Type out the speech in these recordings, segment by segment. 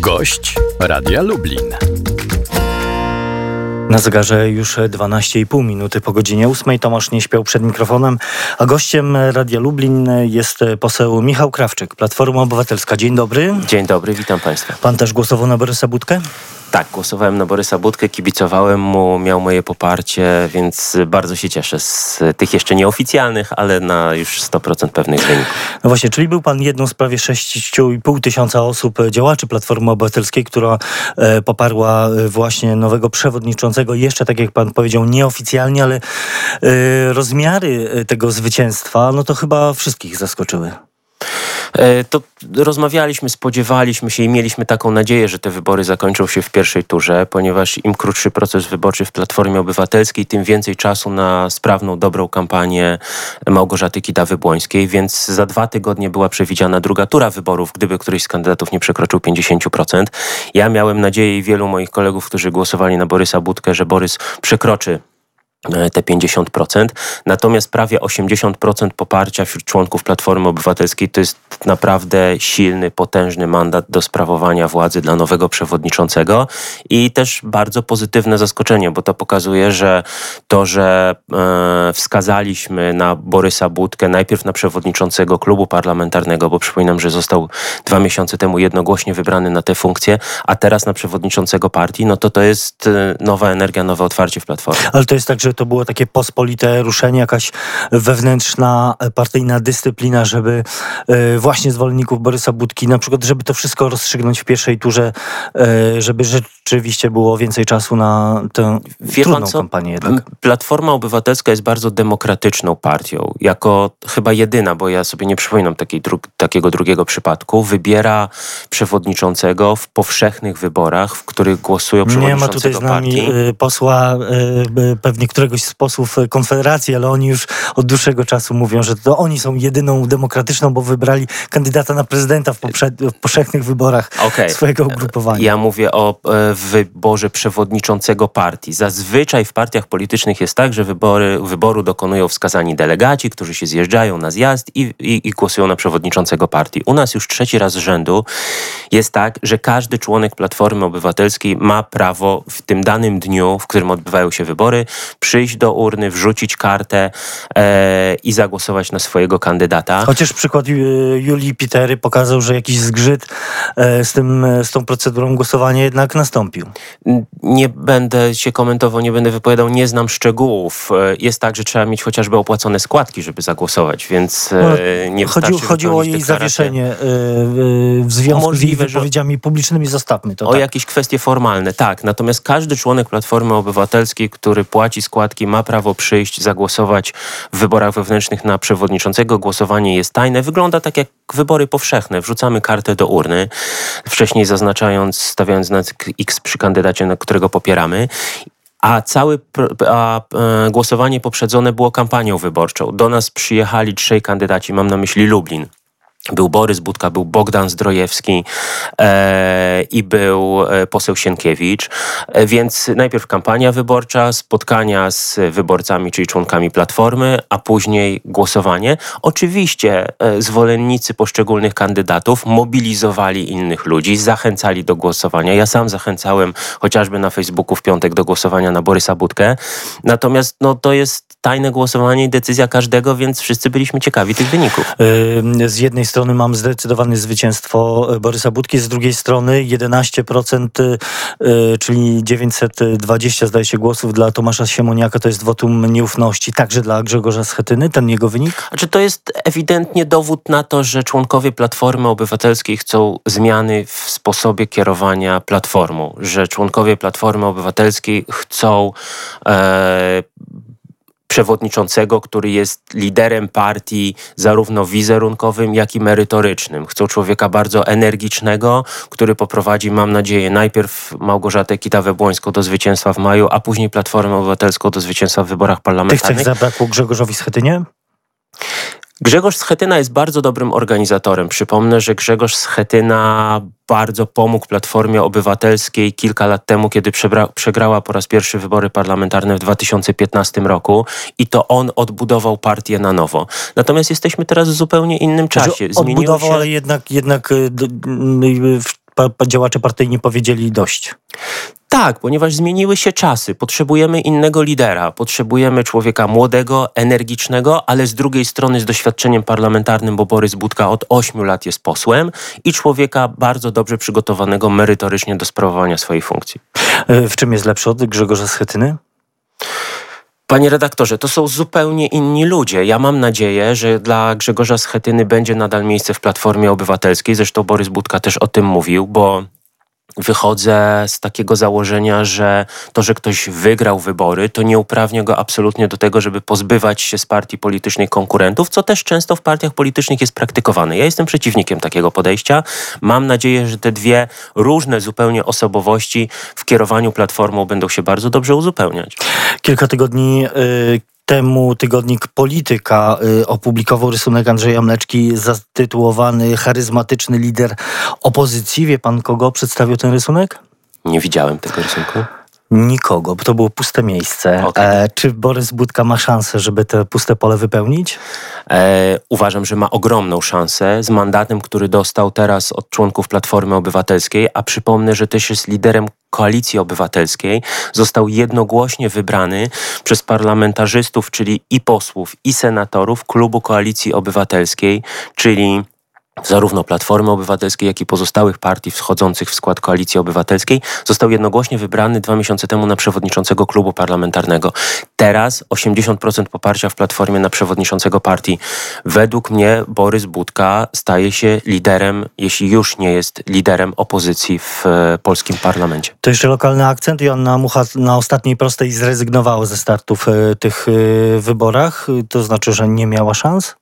Gość Radia Lublin. Na zegarze już 12,5 minuty po godzinie 8. Tomasz nie śpiał przed mikrofonem, a gościem Radia Lublin jest poseł Michał Krawczyk, Platforma Obywatelska. Dzień dobry. Dzień dobry, witam Państwa. Pan też głosował na Borysa Budkę? Tak, głosowałem na Borysa Budkę, kibicowałem mu, miał moje poparcie, więc bardzo się cieszę z tych jeszcze nieoficjalnych, ale na już 100% pewnych wyników. No właśnie, czyli był pan jedną z prawie 6,5 tysiąca osób, działaczy Platformy Obywatelskiej, która e, poparła e, właśnie nowego przewodniczącego, jeszcze tak jak pan powiedział, nieoficjalnie, ale e, rozmiary e, tego zwycięstwa, no to chyba wszystkich zaskoczyły. E, to rozmawialiśmy, spodziewaliśmy się i mieliśmy taką nadzieję, że te wybory zakończą się w pierwszej turze, ponieważ im krótszy proces wyborczy w Platformie Obywatelskiej, tym więcej czasu na sprawną, dobrą kampanię Małgorzaty Kidawy-Błońskiej, więc za dwa tygodnie była przewidziana druga tura wyborów, gdyby któryś z kandydatów nie przekroczył 50%. Ja miałem nadzieję i wielu moich kolegów, którzy głosowali na Borysa Budkę, że Borys przekroczy te 50%. Natomiast prawie 80% poparcia wśród członków Platformy Obywatelskiej to jest naprawdę silny, potężny mandat do sprawowania władzy dla nowego przewodniczącego i też bardzo pozytywne zaskoczenie, bo to pokazuje, że to, że e, wskazaliśmy na Borysa Budkę najpierw na przewodniczącego klubu parlamentarnego, bo przypominam, że został dwa miesiące temu jednogłośnie wybrany na tę funkcję, a teraz na przewodniczącego partii, no to to jest e, nowa energia, nowe otwarcie w Platformie. Ale to jest tak, że że to było takie pospolite ruszenie, jakaś wewnętrzna partyjna dyscyplina, żeby e, właśnie zwolenników Borysa Budki, na przykład, żeby to wszystko rozstrzygnąć w pierwszej turze, e, żeby rzeczywiście było więcej czasu na tę Wie trudną co? kampanię. Jednak. Platforma Obywatelska jest bardzo demokratyczną partią. Jako chyba jedyna, bo ja sobie nie przypominam takiej dru takiego drugiego przypadku, wybiera przewodniczącego w powszechnych wyborach, w których głosują przewodniczącego Nie ma tutaj z nami partii. E, posła pewnie, który któregoś z posłów e, Konfederacji, ale oni już od dłuższego czasu mówią, że to oni są jedyną demokratyczną, bo wybrali kandydata na prezydenta w, w powszechnych wyborach okay. swojego ugrupowania. Ja mówię o e, wyborze przewodniczącego partii. Zazwyczaj w partiach politycznych jest tak, że wybory, wyboru dokonują wskazani delegaci, którzy się zjeżdżają na zjazd i, i, i głosują na przewodniczącego partii. U nas już trzeci raz z rzędu jest tak, że każdy członek Platformy Obywatelskiej ma prawo w tym danym dniu, w którym odbywają się wybory, przyjść do urny, wrzucić kartę e, i zagłosować na swojego kandydata. Chociaż przykład Julii Pitery pokazał, że jakiś zgrzyt e, z, tym, e, z tą procedurą głosowania jednak nastąpił. Nie będę się komentował, nie będę wypowiadał, nie znam szczegółów. E, jest tak, że trzeba mieć chociażby opłacone składki, żeby zagłosować, więc e, no, nie chodzi, Chodziło o jej zawieszenie e, w związku Możliwe, z wypowiedziami publicznymi. Zostawmy to. O tak. jakieś kwestie formalne, tak. Natomiast każdy członek Platformy Obywatelskiej, który płaci składki składki ma prawo przyjść, zagłosować w wyborach wewnętrznych na przewodniczącego. Głosowanie jest tajne. Wygląda tak jak wybory powszechne. Wrzucamy kartę do urny, wcześniej zaznaczając, stawiając znak X przy kandydacie, którego popieramy a całe a, e, głosowanie poprzedzone było kampanią wyborczą. Do nas przyjechali trzej kandydaci, mam na myśli Lublin. Był Borys Budka, był Bogdan Zdrojewski e, i był e, poseł Sienkiewicz. E, więc najpierw kampania wyborcza, spotkania z wyborcami, czyli członkami Platformy, a później głosowanie. Oczywiście e, zwolennicy poszczególnych kandydatów mobilizowali innych ludzi, zachęcali do głosowania. Ja sam zachęcałem chociażby na Facebooku w piątek do głosowania na Borysa Budkę. Natomiast no, to jest tajne głosowanie i decyzja każdego, więc wszyscy byliśmy ciekawi tych wyników. Z jednej strony mam zdecydowane zwycięstwo e, Borysa Budki, z drugiej strony 11%, e, czyli 920 zdaje się głosów dla Tomasza Siemoniaka, to jest wotum nieufności, także dla Grzegorza Schetyny, ten jego wynik? Znaczy to jest ewidentnie dowód na to, że członkowie Platformy Obywatelskiej chcą zmiany w sposobie kierowania Platformą, że członkowie Platformy Obywatelskiej chcą e, przewodniczącego, który jest liderem partii zarówno wizerunkowym, jak i merytorycznym. Chcą człowieka bardzo energicznego, który poprowadzi, mam nadzieję, najpierw Małgorzatę Kitawę-Błońską do zwycięstwa w maju, a później Platformę Obywatelską do zwycięstwa w wyborach parlamentarnych. Tych cech zabrakło Grzegorzowi Schetynie? Grzegorz Schetyna jest bardzo dobrym organizatorem. Przypomnę, że Grzegorz Schetyna bardzo pomógł Platformie Obywatelskiej kilka lat temu, kiedy przegrała po raz pierwszy wybory parlamentarne w 2015 roku i to on odbudował partię na nowo. Natomiast jesteśmy teraz w zupełnie innym czasie. Zmieniło odbudował, się... ale jednak, jednak y, pa, działacze partyjni powiedzieli dość. Tak, ponieważ zmieniły się czasy. Potrzebujemy innego lidera. Potrzebujemy człowieka młodego, energicznego, ale z drugiej strony z doświadczeniem parlamentarnym, bo Borys Budka od 8 lat jest posłem i człowieka bardzo dobrze przygotowanego merytorycznie do sprawowania swojej funkcji. E, w czym jest lepszy od Grzegorza Schetyny? Panie redaktorze, to są zupełnie inni ludzie. Ja mam nadzieję, że dla Grzegorza Schetyny będzie nadal miejsce w Platformie Obywatelskiej. Zresztą Borys Budka też o tym mówił, bo wychodzę z takiego założenia, że to, że ktoś wygrał wybory, to nie uprawnia go absolutnie do tego, żeby pozbywać się z partii politycznych konkurentów, co też często w partiach politycznych jest praktykowane. Ja jestem przeciwnikiem takiego podejścia. Mam nadzieję, że te dwie różne zupełnie osobowości w kierowaniu platformą będą się bardzo dobrze uzupełniać. Kilka tygodni y, temu tygodnik Polityka y, opublikował rysunek Andrzeja Mleczki zatytułowany Charyzmatyczny lider opozycji. Wie pan, kogo przedstawił ten rysunek? Nie widziałem tego rysunku. Nikogo, bo to było puste miejsce. Okay. E, czy Borys Budka ma szansę, żeby te puste pole wypełnić? E, uważam, że ma ogromną szansę z mandatem, który dostał teraz od członków Platformy Obywatelskiej, a przypomnę, że też jest liderem Koalicji Obywatelskiej. Został jednogłośnie wybrany przez parlamentarzystów, czyli i posłów, i senatorów klubu Koalicji Obywatelskiej, czyli zarówno Platformy Obywatelskiej, jak i pozostałych partii wschodzących w skład Koalicji Obywatelskiej, został jednogłośnie wybrany dwa miesiące temu na przewodniczącego klubu parlamentarnego. Teraz 80% poparcia w Platformie na przewodniczącego partii. Według mnie Borys Budka staje się liderem, jeśli już nie jest liderem opozycji w e, polskim parlamencie. To jeszcze lokalny akcent. Joanna Mucha na ostatniej prostej zrezygnowała ze startów w e, tych e, wyborach. To znaczy, że nie miała szans?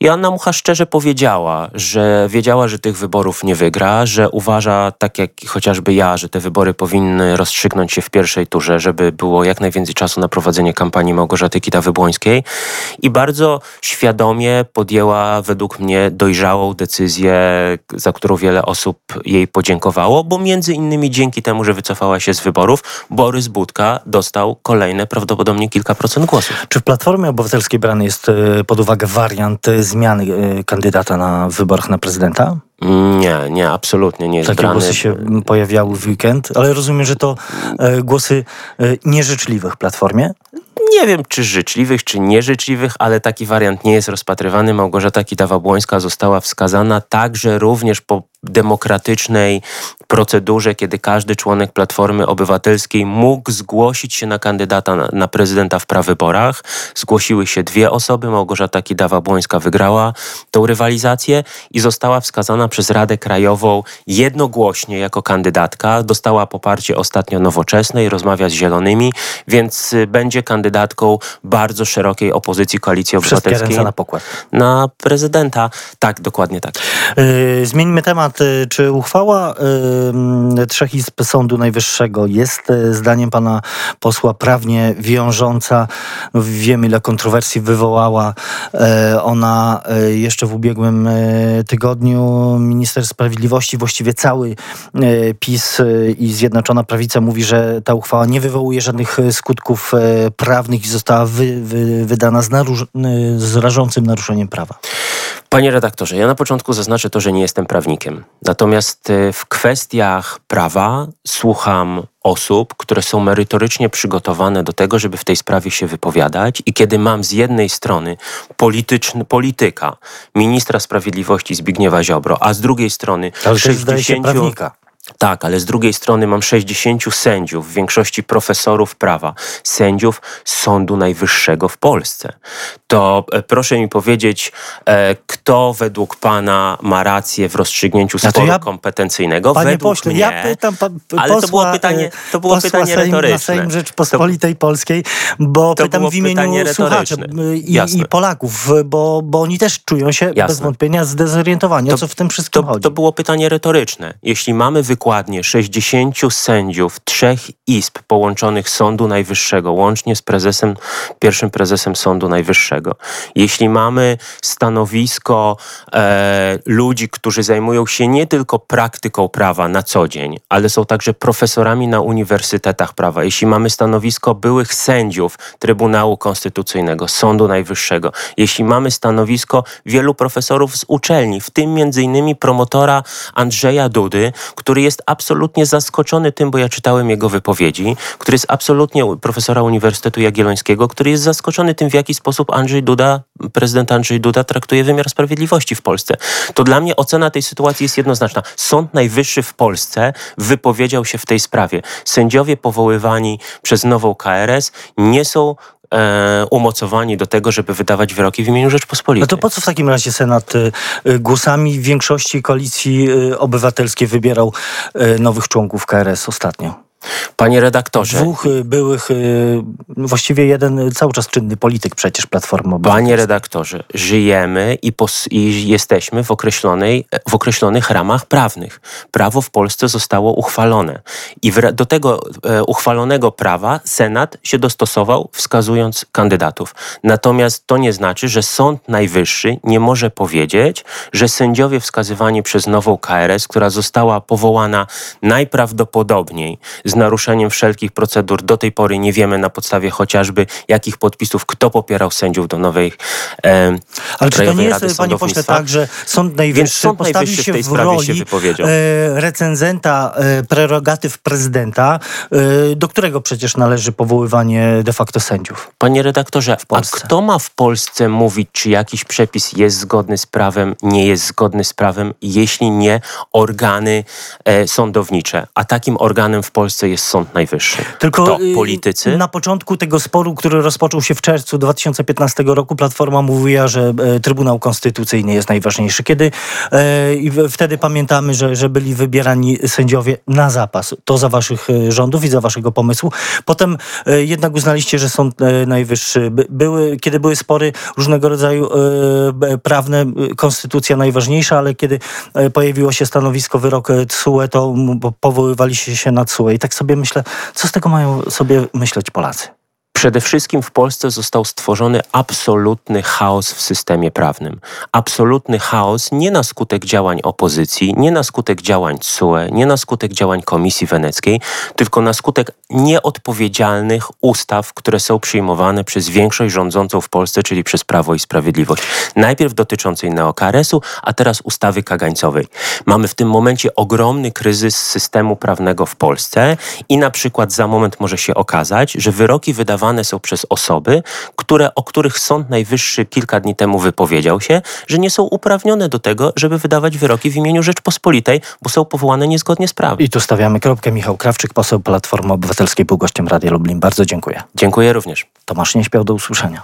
Joanna Mucha szczerze powiedziała, że wiedziała, że tych wyborów nie wygra, że uważa, tak jak chociażby ja, że te wybory powinny rozstrzygnąć się w pierwszej turze, żeby było jak najwięcej czasu na prowadzenie kampanii Małgorzaty Kita-Wybłońskiej i bardzo świadomie podjęła według mnie dojrzałą decyzję, za którą wiele osób jej podziękowało, bo między innymi dzięki temu, że wycofała się z wyborów, Borys Budka dostał kolejne prawdopodobnie kilka procent głosów. Czy w Platformie Obywatelskiej brany jest e, pod uwagę wariant e, zmiany e, kandydata na wyborach na prezydenta? Nie, nie, absolutnie nie jest Takie brany. głosy się pojawiały w weekend, ale rozumiem, że to e, głosy e, nieżyczliwych w Platformie? Nie wiem, czy życzliwych, czy nieżyczliwych, ale taki wariant nie jest rozpatrywany. Małgorzata Kidawa-Błońska została wskazana także również po demokratycznej procedurze, kiedy każdy członek Platformy Obywatelskiej mógł zgłosić się na kandydata na, na prezydenta w prawyborach. Zgłosiły się dwie osoby. Małgorzata Kidawa-Błońska wygrała tą rywalizację i została wskazana przez Radę Krajową jednogłośnie jako kandydatka. Dostała poparcie ostatnio nowoczesnej, rozmawia z Zielonymi, więc y, będzie kandydatką bardzo szerokiej opozycji Koalicji Obywatelskiej. na pokład. Na prezydenta. Tak, dokładnie tak. Yy, zmieńmy temat. Y, czy uchwała yy, trzech izb Sądu Najwyższego jest y, zdaniem pana posła prawnie wiążąca? No, wiemy, ile kontrowersji wywołała yy, ona jeszcze w ubiegłym tygodniu. Minister Sprawiedliwości, właściwie cały PiS i Zjednoczona Prawica mówi, że ta uchwała nie wywołuje żadnych skutków prawnych i została wy, wy, wydana z, narusz- z rażącym naruszeniem prawa. Panie redaktorze, ja na początku zaznaczę to, że nie jestem prawnikiem. Natomiast y, w kwestiach prawa słucham osób, które są merytorycznie przygotowane do tego, żeby w tej sprawie się wypowiadać. I kiedy mam z jednej strony polityczny, polityka, ministra sprawiedliwości Zbigniewa Ziobro, a z drugiej strony Ale 60... prawnika. Tak, ale z drugiej strony mam 60 sędziów, w większości profesorów prawa, sędziów Sądu Najwyższego w Polsce. To e, proszę mi powiedzieć, e, kto według pana ma rację w rozstrzygnięciu sporu ja, kompetencyjnego? Panie według pośle, mnie, ja pytam ale posła, to było pytanie, to było pytanie Sejm, retoryczne. Na Sejm Rzeczpospolitej to, Polskiej, bo pytam w imieniu słuchaczy i, i, Polaków, bo, bo oni też czują się Jasne. bez wątpienia zdezorientowani. O co w tym wszystkim to, chodzi? To było pytanie retoryczne. Jeśli mamy wykładać dokładnie 60 sędziów trzech izb połączonych Sądu Najwyższego, łącznie z prezesem, pierwszym prezesem Sądu Najwyższego. Jeśli mamy stanowisko e, ludzi, którzy zajmują się nie tylko praktyką prawa na co dzień, ale są także profesorami na uniwersytetach prawa, jeśli mamy stanowisko byłych sędziów Trybunału Konstytucyjnego, Sądu Najwyższego, jeśli mamy stanowisko wielu profesorów z uczelni, w tym między innymi promotora Andrzeja Dudy, który jest absolutnie zaskoczony tym, bo ja czytałem jego wypowiedzi, który jest absolutnie profesora Uniwersytetu Jagiellońskiego, który jest zaskoczony tym, w jaki sposób Andrzej Duda, prezydent Andrzej Duda traktuje wymiar sprawiedliwości w Polsce. To dla mnie ocena tej sytuacji jest jednoznaczna. Sąd Najwyższy w Polsce wypowiedział się w tej sprawie. Sędziowie powoływani przez nową KRS nie są e, umocowani do tego, żeby wydawać wyroki w imieniu Rzeczpospolitej. No to po co w takim razie Senat y, y, głosami większości koalicji y, obywatelskiej wybierał nowych członków KRS ostatnio? Panie redaktorze. Dwóch y, byłych, y, właściwie jeden cały czas czynny polityk przecież Platformy Obywatelskiej. Panie redaktorze, żyjemy i, pos, i jesteśmy w, określonej, w określonych ramach prawnych. Prawo w Polsce zostało uchwalone i w, do tego e, uchwalonego prawa Senat się dostosował, wskazując kandydatów. Natomiast to nie znaczy, że Sąd Najwyższy nie może powiedzieć, że sędziowie wskazywani przez nową KRS, która została powołana najprawdopodobniej z naruszeniem wszelkich procedur. Do tej pory nie wiemy na podstawie chociażby jakich podpisów, kto popierał sędziów do nowej e, Ale czy to nie Rady jest, panie pośle, tak, że Sąd Najwyższy Sąd postawił Najwyższy w się tej w się roli wypowiedział. e, recenzenta e, prerogatyw prezydenta, e, do którego przecież należy powoływanie de facto sędziów? Panie redaktorze, a Polsce. kto ma w Polsce mówić, czy jakiś przepis jest zgodny z prawem, nie jest zgodny z prawem, jeśli nie organy e, sądownicze? A takim organem w Polsce jest Sąd Najwyższy. Tylko to y, politycy. Na początku tego sporu, który rozpoczął się w czerwcu 2015 roku, Platforma mówiła, że e, Trybunał Konstytucyjny jest najważniejszy. Kiedy e, i wtedy pamiętamy, że, że byli wybierani sędziowie na zapas. To za waszych e, rządów i za waszego pomysłu. Potem jednak uznaliście, że Sąd Najwyższy by, były, kiedy były spory różnego rodzaju prawne, konstytucja najważniejsza, ale kiedy pojawiło się stanowisko wyrok TSUE, to powoływaliście się na TSUE. I tak sobie myślę, co z tego mają sobie myśleć Polacy? Przede wszystkim w Polsce został stworzony absolutny chaos w systemie prawnym. Absolutny chaos nie na skutek działań opozycji, nie na skutek działań CUE, nie na skutek działań Komisji Weneckiej, tylko na skutek nieodpowiedzialnych ustaw, które są przyjmowane przez większość rządzącą w Polsce, czyli przez Prawo i Sprawiedliwość. Najpierw dotyczącej neokaresu, a teraz ustawy kagańcowej. Mamy w tym momencie ogromny kryzys systemu prawnego w Polsce i na przykład za moment może się okazać, że wyroki wydawane są przez osoby, które, o których Sąd Najwyższy kilka dni temu wypowiedział się, że nie są uprawnione do tego, żeby wydawać wyroki w imieniu Rzeczpospolitej, bo są powołane niezgodnie z prawem. I tu stawiamy kropkę. Michał Krawczyk, poseł Platformy Obywatelskiej, był gościem Radia Lublin. Bardzo dziękuję. Dziękuję również. Tomasz nie śpiał do usłyszenia.